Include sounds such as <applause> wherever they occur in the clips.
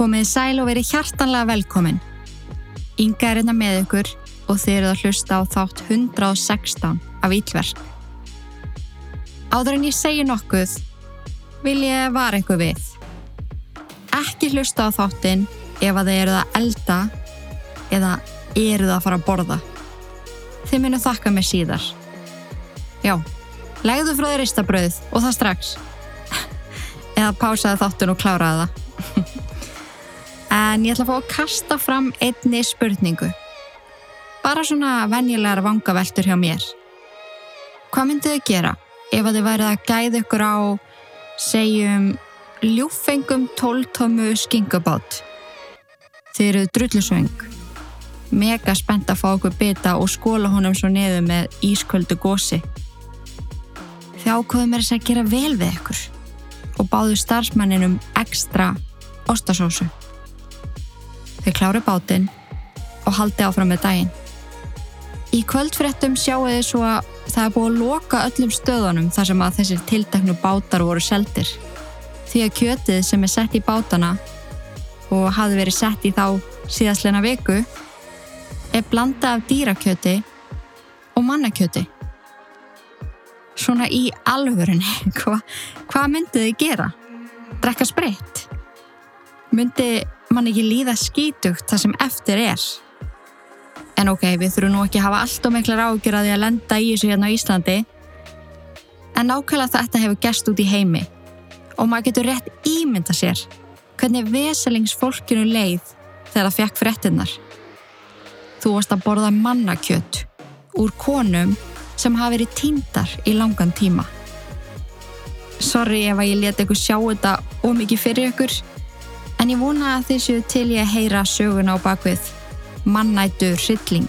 Komið sæl og verið hjartanlega velkomin. Inga er hérna með ykkur og þeir eru að hlusta á þátt 116 af Ílverk. Áður en ég segi nokkuð vil ég vara ykkur við. Ekki hlusta á þáttinn ef að þeir eru að elda eða eru það að fara að borða. Þið munu þakka mig síðar. Já, legðu frá þér ristabröð og það strax. <laughs> eða pásaði þáttun og kláraði það. En ég ætla að fá að kasta fram einni spurningu. Bara svona venjulegar vangaveltur hjá mér. Hvað myndið þið gera ef að þið værið að gæða ykkur á, segjum, ljúfengum tóltómu skingabátt? Þið eru drullusvöng. Mega spennt að fá okkur bita og skóla honum svo niður með ísköldu gósi. Þið ákvöðum er þess að gera vel við ykkur og báðu starfsmanninum ekstra ostasósu. Þið kláru bátinn og haldi áfram með daginn. Í kvöldfrettum sjáu þið svo að það er búið að loka öllum stöðunum þar sem að þessir tilteknu bátar voru seldir. Því að kjötið sem er sett í bátana og hafi verið sett í þá síðastleina viku er blanda af dýrakjöti og mannakjöti. Svona í alvörunni, <laughs> Hva, hvað myndið þið gera? Drekka sprit? Myndi mann ekki líða skítugt það sem eftir er? En ok, við þurfum nú ekki að hafa allt og miklar ágjör að því að lenda í þessu hérna á Íslandi. En nákvæmlega þetta hefur gerst út í heimi og maður getur rétt ímynda sér hvernig veselingsfólkinu leið þegar það fekk frettinnar. Þú varst að borða mannakjött úr konum sem hafa verið tíndar í langan tíma. Sorry ef að ég leti ykkur sjá þetta ómikið fyrir ykkur, en ég vona að þessu til ég heyra söguna á bakvið mannættu hrylling.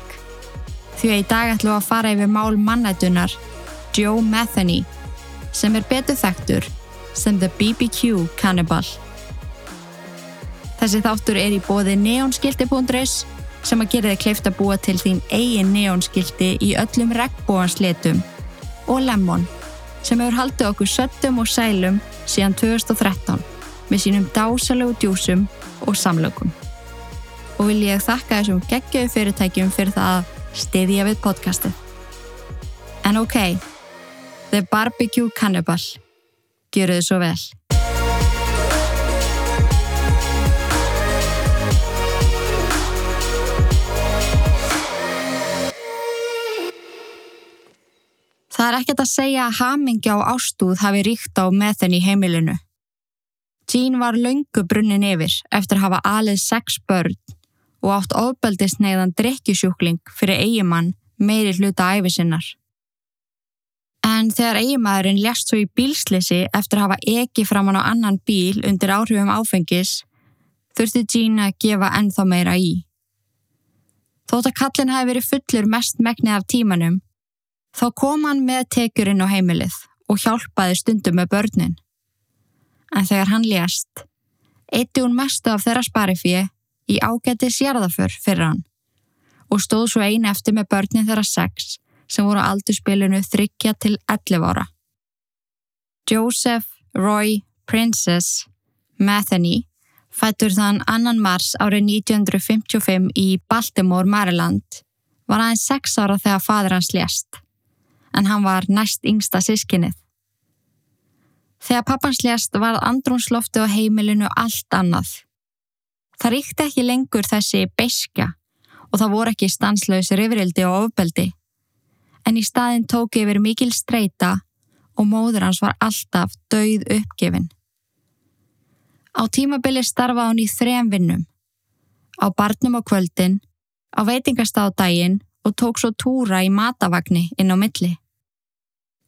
Því að í dag ætlum að fara yfir mál mannættunar Joe Metheny sem er betur þekktur sem The BBQ Cannibal. Þessi þáttur er í bóði neonskildi.is sem að gera þig kleift að búa til þín eigin neonskildi í öllum regnbóanslitum og Lemon sem hefur haldið okkur söttum og sælum síðan 2013 með sínum dásalögu djúsum og samlökum. Og vil ég þakka þessum geggjöðu fyrirtækjum fyrir það að stiðja við podcastið. En ok, The Barbecue Cannibal. Gjöru þið svo vel. Það er ekkert að segja að hamingja og ástúð hafi ríkt á með þenn í heimilinu. Jean var laungu brunnin yfir eftir að hafa alið sex börn og átt ofbeldisneiðan drikkjusjúkling fyrir eigimann meiri hluta æfisinnar. En þegar eigimaðurinn lest svo í bílslisi eftir að hafa ekki framann á annan bíl undir áhrifum áfengis, þurfti Jean að gefa ennþá meira í. Þótt að kallin hafi verið fullur mest megnið af tímanum, Þá kom hann með tekurinn á heimilið og hjálpaði stundum með börnin. En þegar hann lést, eitti hún mestu af þeirra sparifíi í ágæti sérðaför fyrir hann og stóð svo einu eftir með börnin þeirra sex sem voru aldurspilinu þryggja til 11 ára. Joseph Roy Princess Metheny fættur þann annan mars árið 1955 í Baltimore, Maryland var aðeins 6 ára þegar fadur hans lést en hann var næst yngsta sískinnið. Þegar pappans lést var andrúnslofti á heimilinu allt annað. Það ríkti ekki lengur þessi beiskja og það voru ekki stanslausir yfirildi og ofbeldi. En í staðin tók yfir mikil streyta og móður hans var alltaf dauð uppgefin. Á tímabili starfa hann í þrem vinnum. Á barnum á kvöldin, á veitingastáðdægin og tók svo túra í matavagni inn á milli.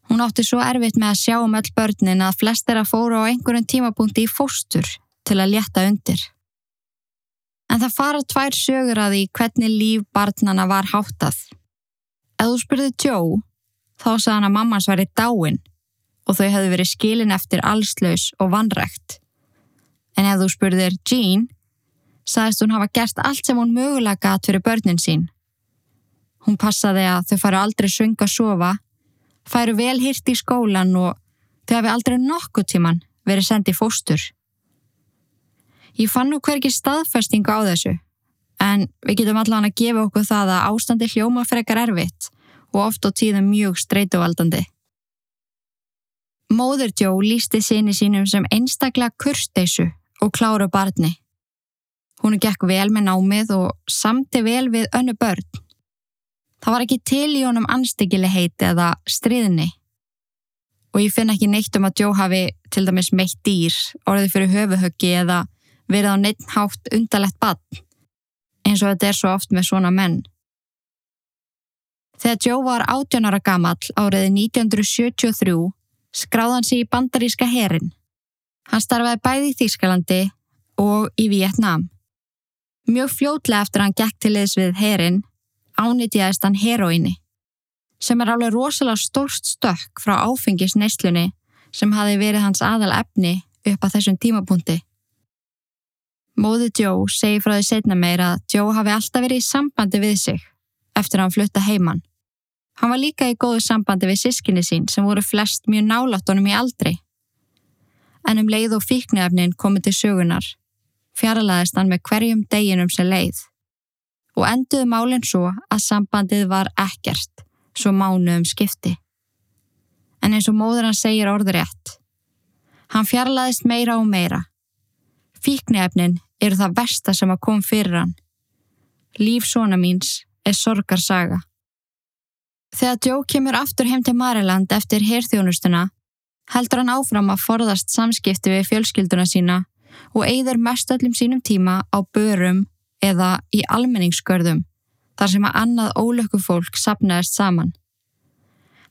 Hún átti svo erfitt með að sjá um öll börnin að flest er að fóra á einhverjum tímapunkti í fóstur til að létta undir. En það fara tvær sögur að því hvernig líf barnana var háttað. Ef þú spurði Joe, þá sagði hann að mammans var í dáin og þau hefðu verið skilin eftir allslaus og vanrækt. En ef þú spurðir Jean, sagðist hún hafa gert allt sem hún mögulega gatt fyrir börnin sín. Hún passaði að þau fara aldrei svönga að sofa færu vel hirt í skólan og þau hafi aldrei nokkuð tíman verið sendið fóstur. Ég fann nú hverki staðfestingu á þessu, en við getum allan að gefa okkur það að ástandi hljóma frekar erfitt og oft á tíðum mjög streytuvaldandi. Móður Joe lísti sinni sínum sem einstaklega kursteisu og kláru barni. Hún gekk vel með námið og samti vel við önnu börn. Það var ekki til í honum anstíkili heiti eða stríðni og ég finn ekki neitt um að Joe hafi til dæmis meitt dýr, orðið fyrir höfuhöggi eða verið á neitt hátt undalett bann, eins og þetta er svo oft með svona menn. Þegar Joe var 18 ára gamall árið 1973 skráðan sér í bandaríska herin. Hann starfaði bæði í Þýskalandi og í Vietnám. Mjög fljótlega eftir hann gekk til liðs við herin ánýtjaðist hann heroíni sem er alveg rosalega stórst stökk frá áfengisneislunni sem hafi verið hans aðal efni upp að þessum tímapunkti. Móði Joe segi frá því setna meira að Joe hafi alltaf verið í sambandi við sig eftir að hann flutta heimann. Hann var líka í góðu sambandi við sískinni sín sem voru flest mjög nálátt honum í aldri. En um leið og fíknefnin komið til sögunar fjarlæðist hann með hverjum deginum sem leið og enduði málinn svo að sambandið var ekkert svo mánu um skipti. En eins og móður hann segir orðurétt. Hann fjarlæðist meira og meira. Fíknefnin eru það versta sem að kom fyrir hann. Líf svona míns er sorgarsaga. Þegar Joe kemur aftur heim til Mariland eftir herþjónustuna heldur hann áfram að forðast samskipti við fjölskylduna sína og eigður mest öllum sínum tíma á börum eða í almenningsskörðum þar sem að annað ólöku fólk sapnaðist saman.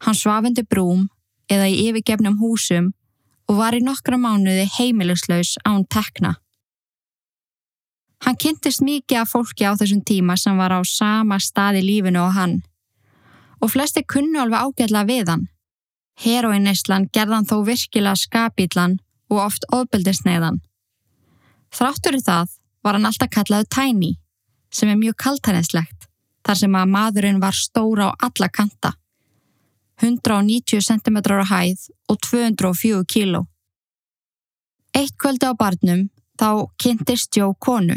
Hann svafundi brúm eða í yfirgefnum húsum og var í nokkra mánuði heimilislaus án tekna. Hann kynntist mikið af fólki á þessum tíma sem var á sama stað í lífinu og hann og flesti kunnu alveg ágætla við hann. Heroinneislan gerðan þó virkilega skapílan og oft ofbeldisneiðan. Þráttur í það var hann alltaf kallaðu Tiny sem er mjög kaltænislegt þar sem að maðurinn var stóra á alla kanta. 190 cm á hæð og 204 kg. Eitt kvöldi á barnum þá kynntist Jó konu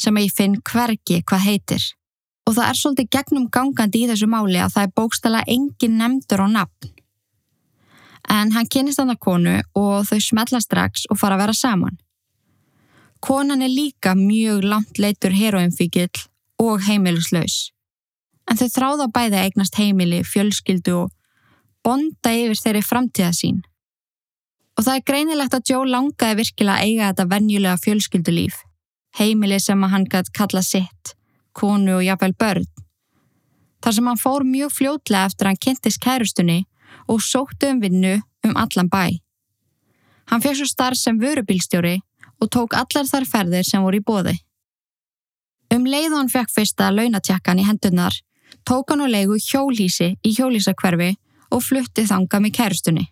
sem ég finn hvergi hvað heitir og það er svolítið gegnum gangandi í þessu máli að það er bókstala engin nefndur á nafn. En hann kynist hann að konu og þau smetla strax og fara að vera saman. Konan er líka mjög langt leitur heroinfíkil og heimilislaus. En þau þráða bæði eignast heimili, fjölskyldu og bonda yfir þeirri framtíða sín. Og það er greinilegt að Joe langaði virkilega að eiga þetta vennjulega fjölskyldulíf. Heimili sem að hann gæti kalla sitt, konu og jafnveil börn. Þar sem hann fór mjög fljótlega eftir að hann kynntist kærustunni og sóttu um vinnu um allan bæ. Hann fekk svo starf sem vörubílstjóri og tók allar þar ferðir sem voru í bóði. Um leið hann fekk fyrsta launatjakkan í hendunar, tók hann á leigu hjólísi í hjólísakverfi og flutti þanga með kærustunni.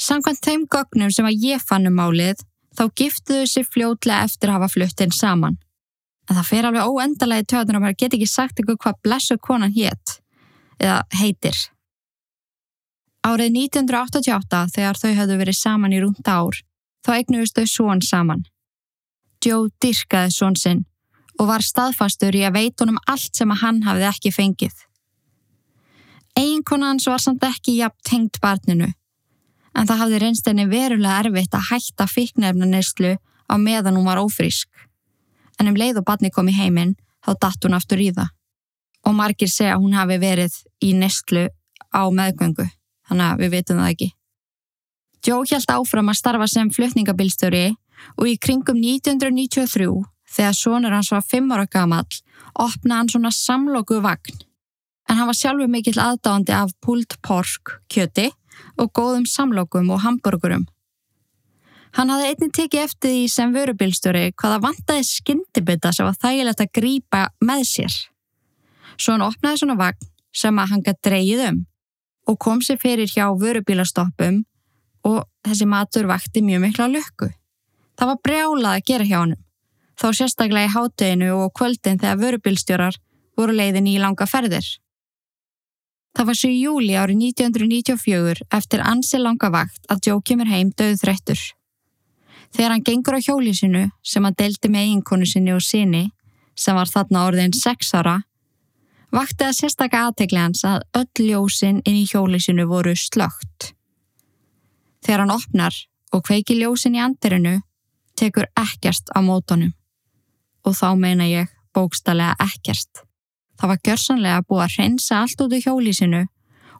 Samkvæmt þeim gögnum sem að ég fann um málið, þá giftuðu sér fljótlega eftir að hafa fluttin saman. En það fer alveg óendalagi töðan að maður get ekki sagt ykkur hvað blessu konan hétt, eða heitir. Árið 1988, þegar þau hafðu verið saman í rúnda ár, þá eignuðust þau svon saman. Joe dyrkaði svon sinn og var staðfastur í að veitunum allt sem að hann hafði ekki fengið. Eiginkona hans var samt ekki jafn tengt barninu, en það hafði reynst henni verulega erfitt að hætta fíknefna neyslu á meðan hún var ófrísk. En um leið og barni kom í heiminn, þá datt hún aftur í það. Og margir segja að hún hafi verið í neyslu á meðgöngu, þannig að við veitum það ekki. Joe held áfram að starfa sem flutningabilstöri og í kringum 1993 Þegar sonur hans var fimm ára gamall, opnaði hann svona samloku vagn. En hann var sjálfur mikill aðdáðandi af pult pork, kjöti og góðum samlokum og hamburgurum. Hann hafði einnig tekið eftir því sem vörubilstöri hvaða vantaði skyndibita sem var þægilegt að grýpa með sér. Svo hann opnaði svona vagn sem að hann gæti dreyið um og kom sér fyrir hjá vörubílastoppum og þessi matur vakti mjög mikla lökku. Það var brjálað að gera hjá hannum þá sérstaklega í hátteginu og kvöldin þegar vörubilstjórar voru leiðin í langa ferðir. Það var svo í júli árið 1994 eftir ansi langa vakt að Joe kemur heim döð þreyttur. Þegar hann gengur á hjólísinu sem hann deldi með eiginkonu sinni og sinni, sem var þarna orðin sex ára, vakti að sérstakka aðtegli hans að öll ljósin inn í hjólísinu voru slögt. Þegar hann opnar og kveiki ljósin í andirinu, tekur ekkert á mótonum. Og þá meina ég bókstallega ekkert. Það var gjörsanlega búið að hreinsa allt út í hjólísinu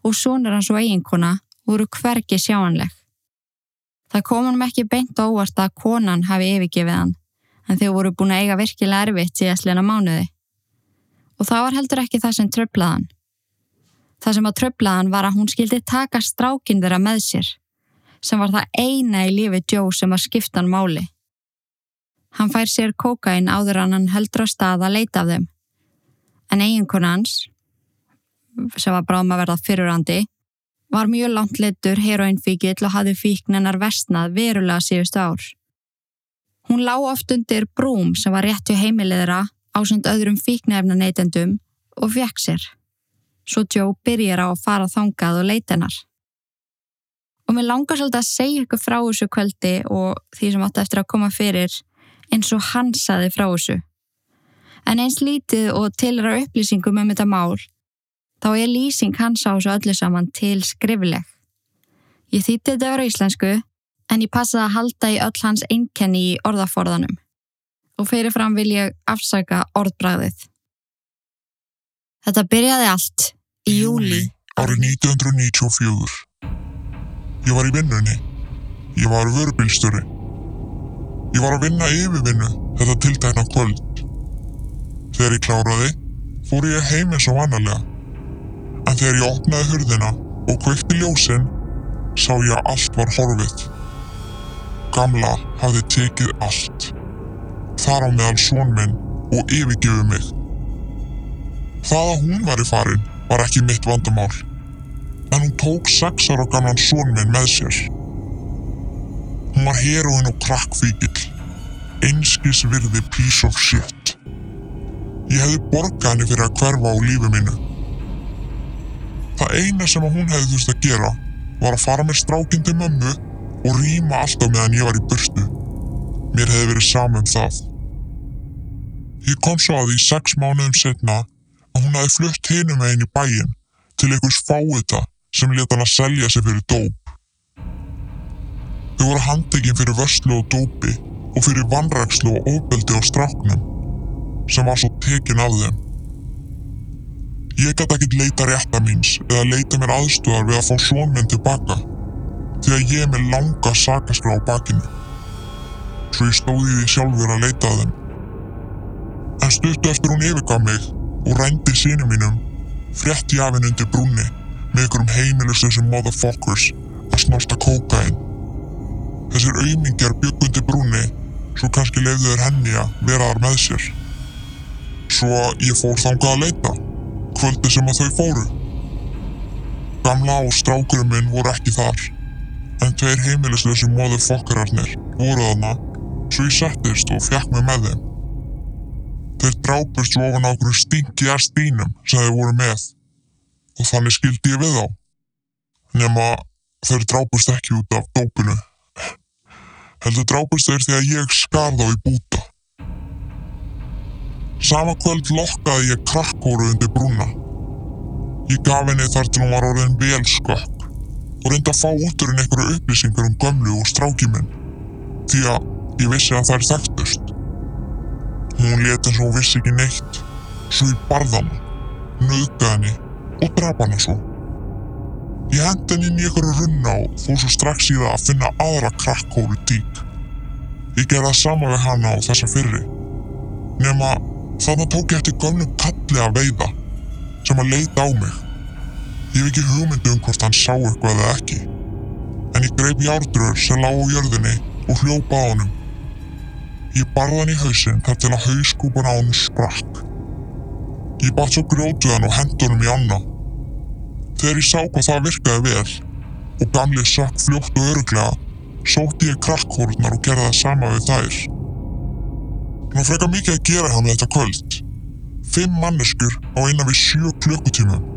og sonur hans og eiginkona voru hvergi sjáanleg. Það kom hann ekki beint á óvart að konan hafi yfirgefið hann, en þau voru búin að eiga virkilega erfitt síðastleina mánuði. Og það var heldur ekki það sem tröflaðan. Það sem að tröflaðan var að hún skildi taka strákinn þeirra með sér, sem var það eina í lífi Joe sem var skiptan máli. Hann fær sér kokain áður en hann heldur á stað að leita af þeim. En eiginkona hans, sem var bráðum að verða fyrirandi, var mjög langt leittur heroinfíkill og hafði fíknennar vestnað verulega síðust ár. Hún lá oft undir brúm sem var rétt við heimilegðra á samt öðrum fíknefna neytendum og fekk sér. Svo Joe byrjar á að fara þangað og leita hennar. Og mér langar svolítið að segja ykkur frá þessu kvöldi og því sem átti eftir að koma fyrir eins og hann saði frá þessu. En eins lítið og tilra upplýsingum um þetta mál þá er lýsing hans á þessu öllu saman til skrifleg. Ég þýtti þetta verið íslensku en ég passaði að halda í öll hans einkenni í orðaforðanum og fyrirfram vil ég afsaka orðbræðið. Þetta byrjaði allt í júli árið 1994. Ég var í vinnunni. Ég var vörubilstöri. Ég var að vinna yfirvinnu þetta tiltækna kvöld. Þegar ég kláraði, fór ég heim eins og vanalega. En þegar ég opnaði hurðina og kveikti ljósin, sá ég að allt var horfið. Gamla hafði tekið allt. Þar á meðal són minn og yfirgefið mig. Það að hún var í farin var ekki mitt vandamál. En hún tók sex ára gamlan són minn með sér. Hún var heroin og krakkfíkil. Einskis virði piece of shit. Ég hefði borgað henni fyrir að hverfa á lífi mínu. Það eina sem hún hefði þurft að gera var að fara með strákinn til mömmu og rýma alltaf meðan ég var í burstu. Mér hefði verið saman um það. Ég kom svo að því sex mánuðum setna að hún hefði flutt hinum henni í bæin til einhvers fáita sem leta hann að selja sig fyrir dóp. Þau voru handekinn fyrir vörslu og dópi og fyrir vannrækslu og ofbeldi á stráknum sem var svo tekinn af þeim. Ég gæti ekkert leita rétta míns eða leita mér aðstofar við að fá són minn tilbaka því að ég er með langa sakaskrá á bakinu. Svo ég stóði því sjálfur að leita að þeim. En stuttu eftir hún yfirgaf mig og rændi sínum mínum, frétti af henn undir brúnni með einhverjum heimilisleisum motherfuckers að snálta kókain. Þessir auðmingjar bygg undir brúnni svo kannski lefðu þeir henni að vera þar með sér. Svo ég fór þangað að leita kvöldi sem að þau fóru. Gamla og strákurinn minn voru ekki þar, en tveir heimilislösi móðurfokkararnir voru þarna, svo ég settist og fjekk mig með þeim. Þeir drápust svo ofan á okkur stingi að stínum sem þeir voru með og þannig skildi ég við þá. Nefn að þeir drápust ekki út af dópinu. Heldur drápust þeir að ég skar þá í búta. Sama kvöld lokkaði ég krakkóru undir brúna. Ég gaf henni þar til hún var orðin vel skökk og reyndi að fá út úr henni einhverju upplýsingar um gömlu og stráki minn því að ég vissi að þær þekktust. Hún leti eins og hún vissi ekki neitt, svo ég barða hana, nöðgaði henni og draf hana svo. Ég hendi henni inn í einhverju runna og fór svo strax í það að finna aðra krakkóru tík. Ég gerði það sama við hana og þessa fyrri, nema Þannig tók ég eftir gömnum kalli að veiða sem að leita á mig. Ég hef ekki hugmyndu um hvort hann sá eitthvað eða ekki. En ég greip járdröður sem lág á jörðinni og hljópa á honum. Ég barði hann í hausinn þar til að hauskúpan á hann sprakk. Ég batt svo grjótuðan og hendi honum í anna. Þegar ég sá hvað það virkaði vel og gamli sökk fljótt og öruglega, sótti ég krakkhórnar og gerði það sama við þær. Var frekar mikið að gera mig þetta kvöld. Fimm manneskur á innan við sjö klukkutímum.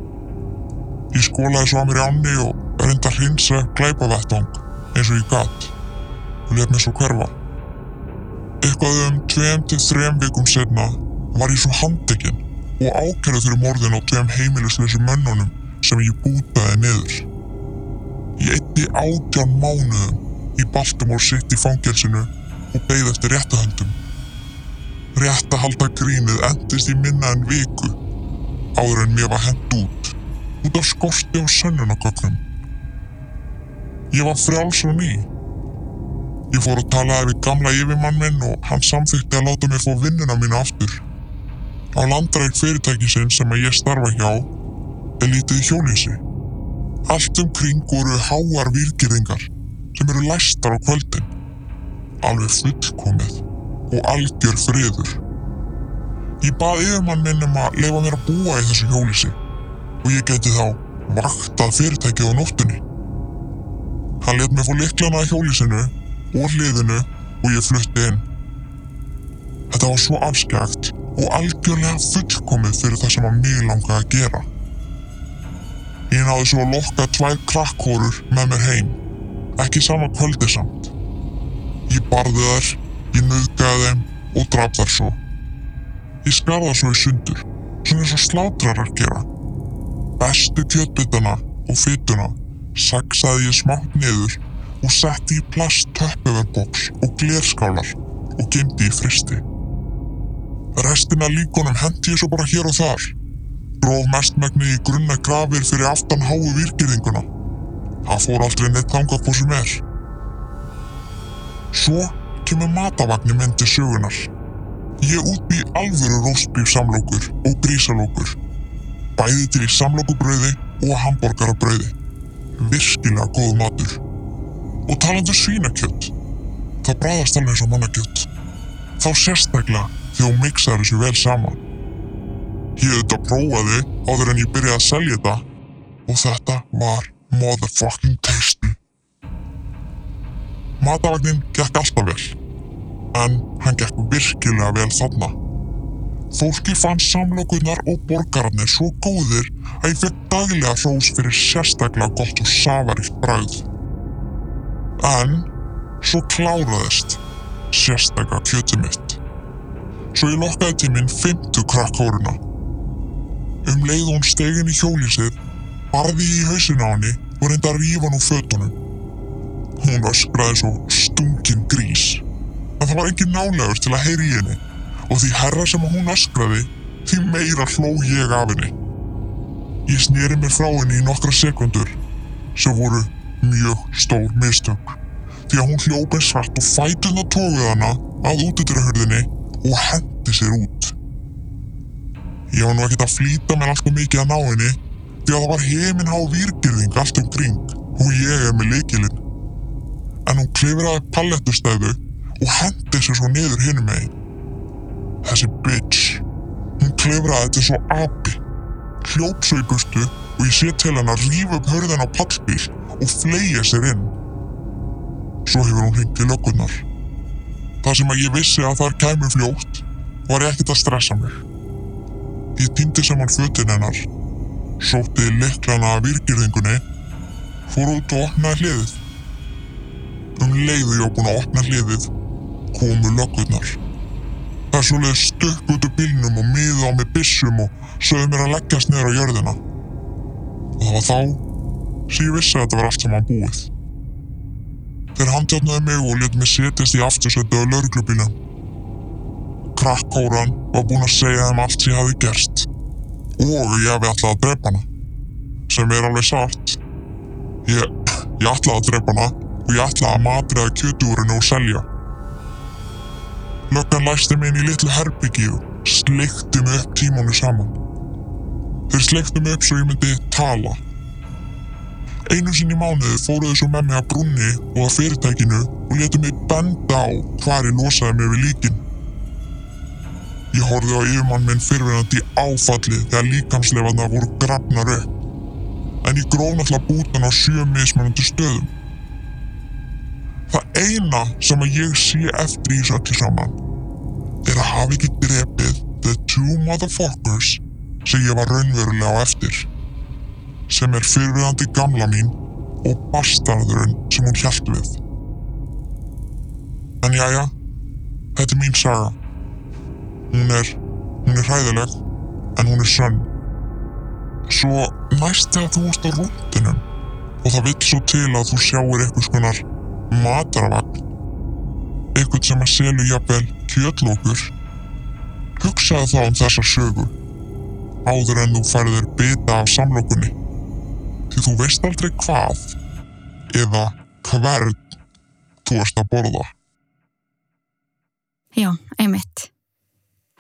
Ég skólaði svo að mér í ánni og reynda að hrinsa glæpavettang eins og ég gatt og let mér svo hverfa. Eitthvað um tveim til þrem vikum setna var ég svo handekinn og ákærið fyrir morðin á tveim heimilisleysu mönnunum sem ég bútaði niður. Ég eitti átján mánuðum í Baltimore City fangelsinu og beigð eftir réttahöldum. Réttahaldagrínið endist í minna en viku áður en mér var hent út út af skorti og sönnunagögnum. Ég var frjáls og ný. Ég fór að tala við gamla yfirmann minn og hann samþykti að láta mér fá vinnuna mína aftur. Á landræk fyrirtækisinn sem ég starfa hjá er lítið hjólísi. Allt um kring voru háar výrgirðingar sem eru læstar á kvöldin. Alveg fullkomið og algjör friður. Ég bað yfirmann minn um að leifa mér að búa í þessu hjólísi og ég geti þá vaktað fyrirtækið á nóttunni. Hann let mér fá liklana að hjólísinu og hliðinu og ég flutti inn. Þetta var svo afskjagt og algjörlega fullkomið fyrir það sem að mig langaði að gera. Ég náði svo að lokka tvær krakkhórur með mér heim, ekki sama kvöldi samt. Ég barði þær, ég nöðgaði þeim og draf þær svo. Ég skarða svo í sundur, svona eins og slátrarar gera. Bestu kjötbytana og fytuna saksaði ég smátt niður og setti í plast töppeverboks og glerskálar og gemdi í fristi. Restina líkonum hendi ég svo bara hér og þar. Gróf mestmægni í grunna grafir fyrir aftan háu virkirðinguna. Það fór aldrei neitt þangað på sem er. Svo kemur matavagnin minn til sögunar. Ég útbý alvöru róstbíf samlokur og grísalókur. Bæði til í samlokubrauði og hambúrgarabrauði. Virkilega góð matur. Og talandu svínakjött. Það bræðast alveg eins og mannakjött. Þá sérstaklega þegar hún mixaði þessu vel saman. Ég auðvitað prófaði áður en ég byrjaði að selja þetta og þetta var motherfucking tasty. Matavagnin gekk alltaf vel, en hann gekk virkilega vel þarna. Fólki fann samlokurnar og borgararnir svo góðir að ég fekk daglega hrós fyrir sérstaklega gott og safaríkt bragð. En svo kláraðist sérstaklega kjötið mitt. Svo ég lokkaði til minn fymtu krakkhóruna. Um leið hún stegin í hjólísið, barði ég í hausinu á henni og reyndi að rífa úr fötunum. Hún öskraði svo stungin grís. En það var engin nálegur til að heyri í henni og því herra sem hún öskraði, því meira hló ég af henni. Ég sneri mér frá henni í nokkra sekundur sem voru mjög stór mistök því að hún hljóp eins svart og fæturna tóguð hana að útidurahörðinni og hendi sér út. Ég var nú ekkert að flýta mér alltaf mikið að ná henni því að það var heiminn há výrgirðing allt um kring og ég er með leikilinn. En hún klifraði pallettustæðu og hendi sér svo niður hinum megin. Þessi bitch, hún klifraði til svo api, hljóp svo í burtu og ég sé til hann að rífa upp hörðin á pallbíl og fleia sér inn. Svo hefur hún hringt í löggunnar. Það sem að ég vissi að þar kæmu fljótt var ekkert að stressa mig. Ég týndi saman fötin hennar, sótti liklana af virkirðingunni, fór út og opnaði hliðið. Um leiðu ég á búin að opna hliðið, komu löggurnar. Það er svoleið stökk út úr bílnum og miðu á mig byssum og sögðu mér að leggjast niður á jörðina. Og það var þá sem ég vissi að þetta var allt saman búið. Þeir handjátnaði mig og létt mig setjast í aftursættu á lauruglubílum. Krakkóran var búinn að segja þeim allt sem ég hafi gerst. Og ég hefði ætlað að drepa hana. Sem er alveg satt. Ég, ég ætlaði að drepa hana og ég ætlaði að matriða kjötúrinu og selja. Löggan læsti mig inn í litlu herbyggíu, sleikti mig upp tímanu saman. Þeir sleikti mig upp svo ég myndi tala. Einu sinni mánuði fóruðu svo með mig að brunni og að fyrirtækinu og letu mig benda á hvar ég losaði mig við líkin. Ég horfði á yfirmann minn fyrirverandi í áfalli þegar líkamslefarna voru grafnar upp. En ég gróf náttúrulega bútan á sjö mismunandi stöðum. Það eina sem að ég sé eftir í þessu öllu saman er að hafa ekki drepið the two motherfuckers sem ég var raunverulega á eftir sem er fyrirverandi gamla mín og bastarðurinn sem hún hjælt við. En jæja, Þetta er mín saga. Hún er, hún er hræðileg, en hún er sönn. Svo næst þegar þú ert á rúndinum og það vill svo til að þú sjáir eitthvað skonar mataravagn, eitthvað sem að selu jafnvel kjötlókur, hugsaðu þá um þessa sögu áður en þú færðir bita af samlokunni. Því þú veist aldrei hvað eða hvern þú ert að borða. Já, einmitt.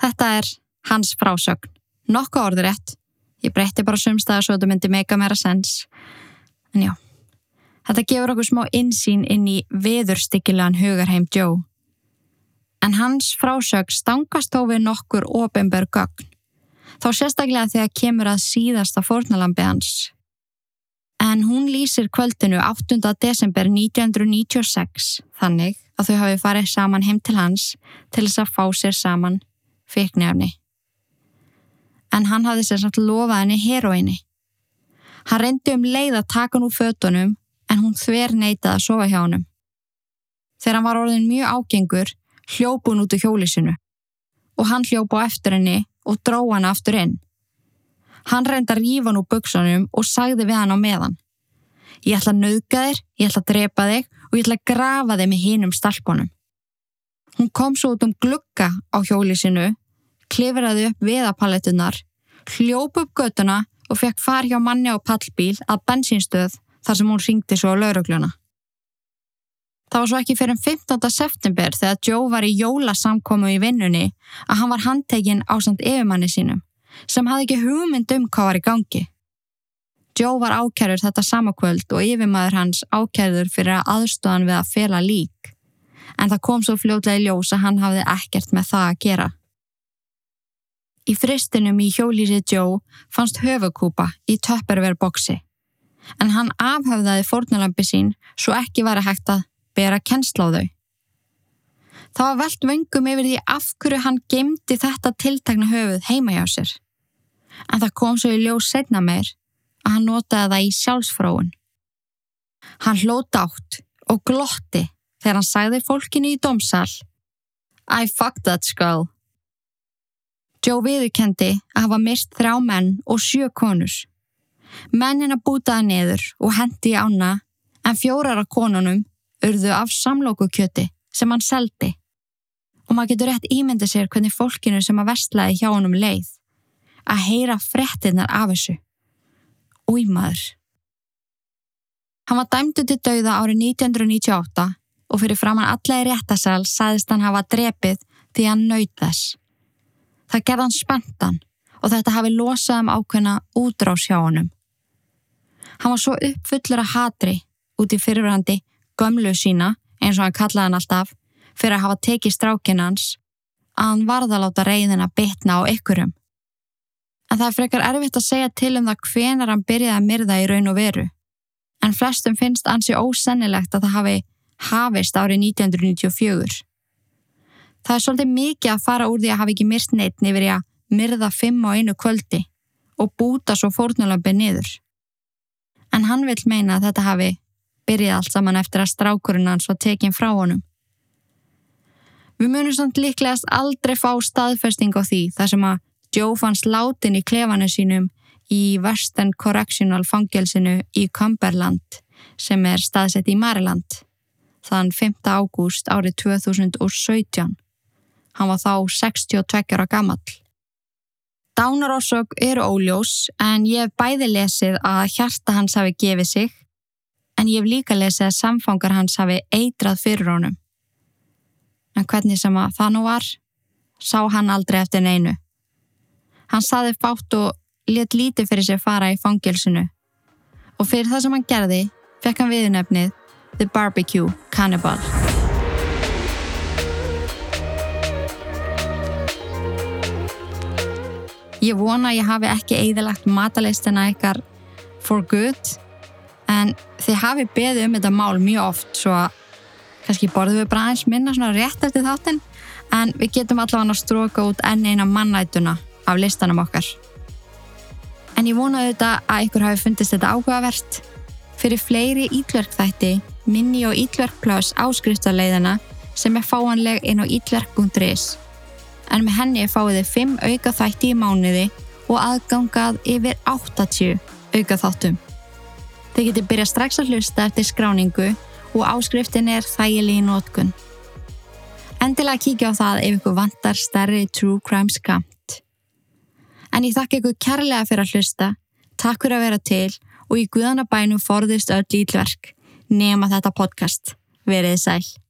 Þetta er hans frásögn. Nokkuð orður rétt. Ég breytti bara sumstaða svo þetta myndi meika meira sens. En já, þetta gefur okkur smá insýn inn í viðurstykkilegan hugarheim Joe. En hans frásögn stangast þó við nokkur ofinberg gögn. Þá sérstaklega þegar kemur að síðasta fórnalambi hans. En hún lýsir kvöldinu 8. desember 1996 þannig að þau hafi farið saman heim til hans til þess að fá sér saman fyrknefni. En hann hafði sér samt lofað henni heroinni. Hann reyndi um leið að taka hann úr fötunum en hún þver neitað að sofa hjá hannum. Þegar hann var orðin mjög ágengur, hljóp hún út úr hjólisinu og hann hljóp á eftir henni og dró hann aftur inn. Hann reyndi að rífa hann úr buksunum og sagði við hann á meðan. Ég ætla að nauðga þér, ég ætla að drepa þig og ég ætla að grafa þig með hinum stalpunum. Hún kom svo út um glugga á hjólisinu, klifraði upp viðapalletunar, hljóp upp götuna og fekk far hjá manni á pallbíl að bensinstöð þar sem hún ringdi svo á laurugluna. Það var svo ekki fyrir 15. september þegar Joe var í jólasamkomu í vinnunni að hann var handtekinn á samt yfirmanni sínum sem hafði ekki hugmynd um hvað var í gangi. Joe var ákærður þetta samakvöld og yfirmaður hans ákærður fyrir að aðstofan við að fela lík en það kom svo fljóðlega í ljós að hann hafði ekkert með það að gera. Í fristinum í hjólísi Joe fannst höfukúpa í töpperverboksi en hann afhafðaði fórnalambi sín svo ekki var að hægt að bera kennsla á þau. Það var velt vöngum yfir því af hverju hann gemdi þetta tiltakna höfuð heima hjá sér. En það kom svo í ljós setna meir að hann notaði það í sjálfsfróun. Hann hlót átt og glotti þegar hann sagði fólkinu í domsal I fucked that skull. Joe viðurkendi að hafa mist þrjá menn og sjö konur. Mennin að bútaði neður og hendi ána en fjórar af konunum urðu af samlókukjöti sem hann seldi. Og maður getur rétt ímyndið sér hvernig fólkinu sem að vestlaði hjá honum leið að heyra frettinnar af þessu. Új maður. Hann var dæmdu til dauða árið 1998 og fyrir framann alla í réttasal sæðist hann hafa drepið því hann nöyð þess. Það gerði hann spenntan og þetta hafi losað um ákveðna útrás hjá honum. Hann var svo uppfullur að hatri út í fyrirverandi gömlu sína, eins og hann kallaði hann alltaf, fyrir að hafa tekið strákinn hans, að hann varða láta reyðin að bitna á ykkurum. En það er frekar erfitt að segja til um það hvenar hann byrjaði að myrða í raun og veru. En flestum finnst ansi ósennilegt að það hafi hafist árið 1994. Það er svolítið mikið að fara úr því að hafa ekki myrt neitt nefnir að myrða fimm á einu kvöldi og búta svo fórnulömpið niður. En hann vil meina að þetta hafi byrjið allt saman eftir að strákurinn hans var tekinn frá honum. Við munum samt líklegast aldrei fá staðfesting á því þar sem að Joe fannst látin í klefanu sínum í Western Correctional fangelsinu í Cumberland sem er staðsett í Maryland þann 5. ágúst árið 2017. Hann var þá 62 ára gammal. Dánarósök eru óljós en ég hef bæði lesið að hjarta hans hafi gefið sig en ég hef líka lesið að samfangar hans hafi eitrað fyrir honum. En hvernig sem að það nú var, sá hann aldrei eftir neinu. Hann saði fátt og let lítið fyrir sér fara í fangilsinu og fyrir það sem hann gerði fekk hann viðnefnið The Barbecue Cannibal. Ég vona að ég hafi ekki eðalagt mataleistina ykkar for good en þið hafi beðið um þetta mál mjög oft svo að kannski borðum við bara aðeins minna svona rétt eftir þáttinn. En við getum allavega að stróka út enn eina mannætuna af listanum okkar. En ég vona auðvitað að ykkur hafi fundist þetta áhugavert. Fyrir fleiri ítverkþætti, minni og ítverkplás áskriftarleiðina sem er fáanleg inn á ítverk.is en með henni fáið þið 5 auka þætti í mánuði og aðgangað yfir 80 auka þáttum. Þið getur byrjað strax að hlusta eftir skráningu og áskriftin er þægileg í nótkun. Endilega kíkja á það ef ykkur vantar stærri true crime skamt. En ég þakka ykkur kærlega fyrir að hlusta, takk fyrir að vera til og í guðanabænum forðist öll ítlverk nema þetta podcast. Verið sæl.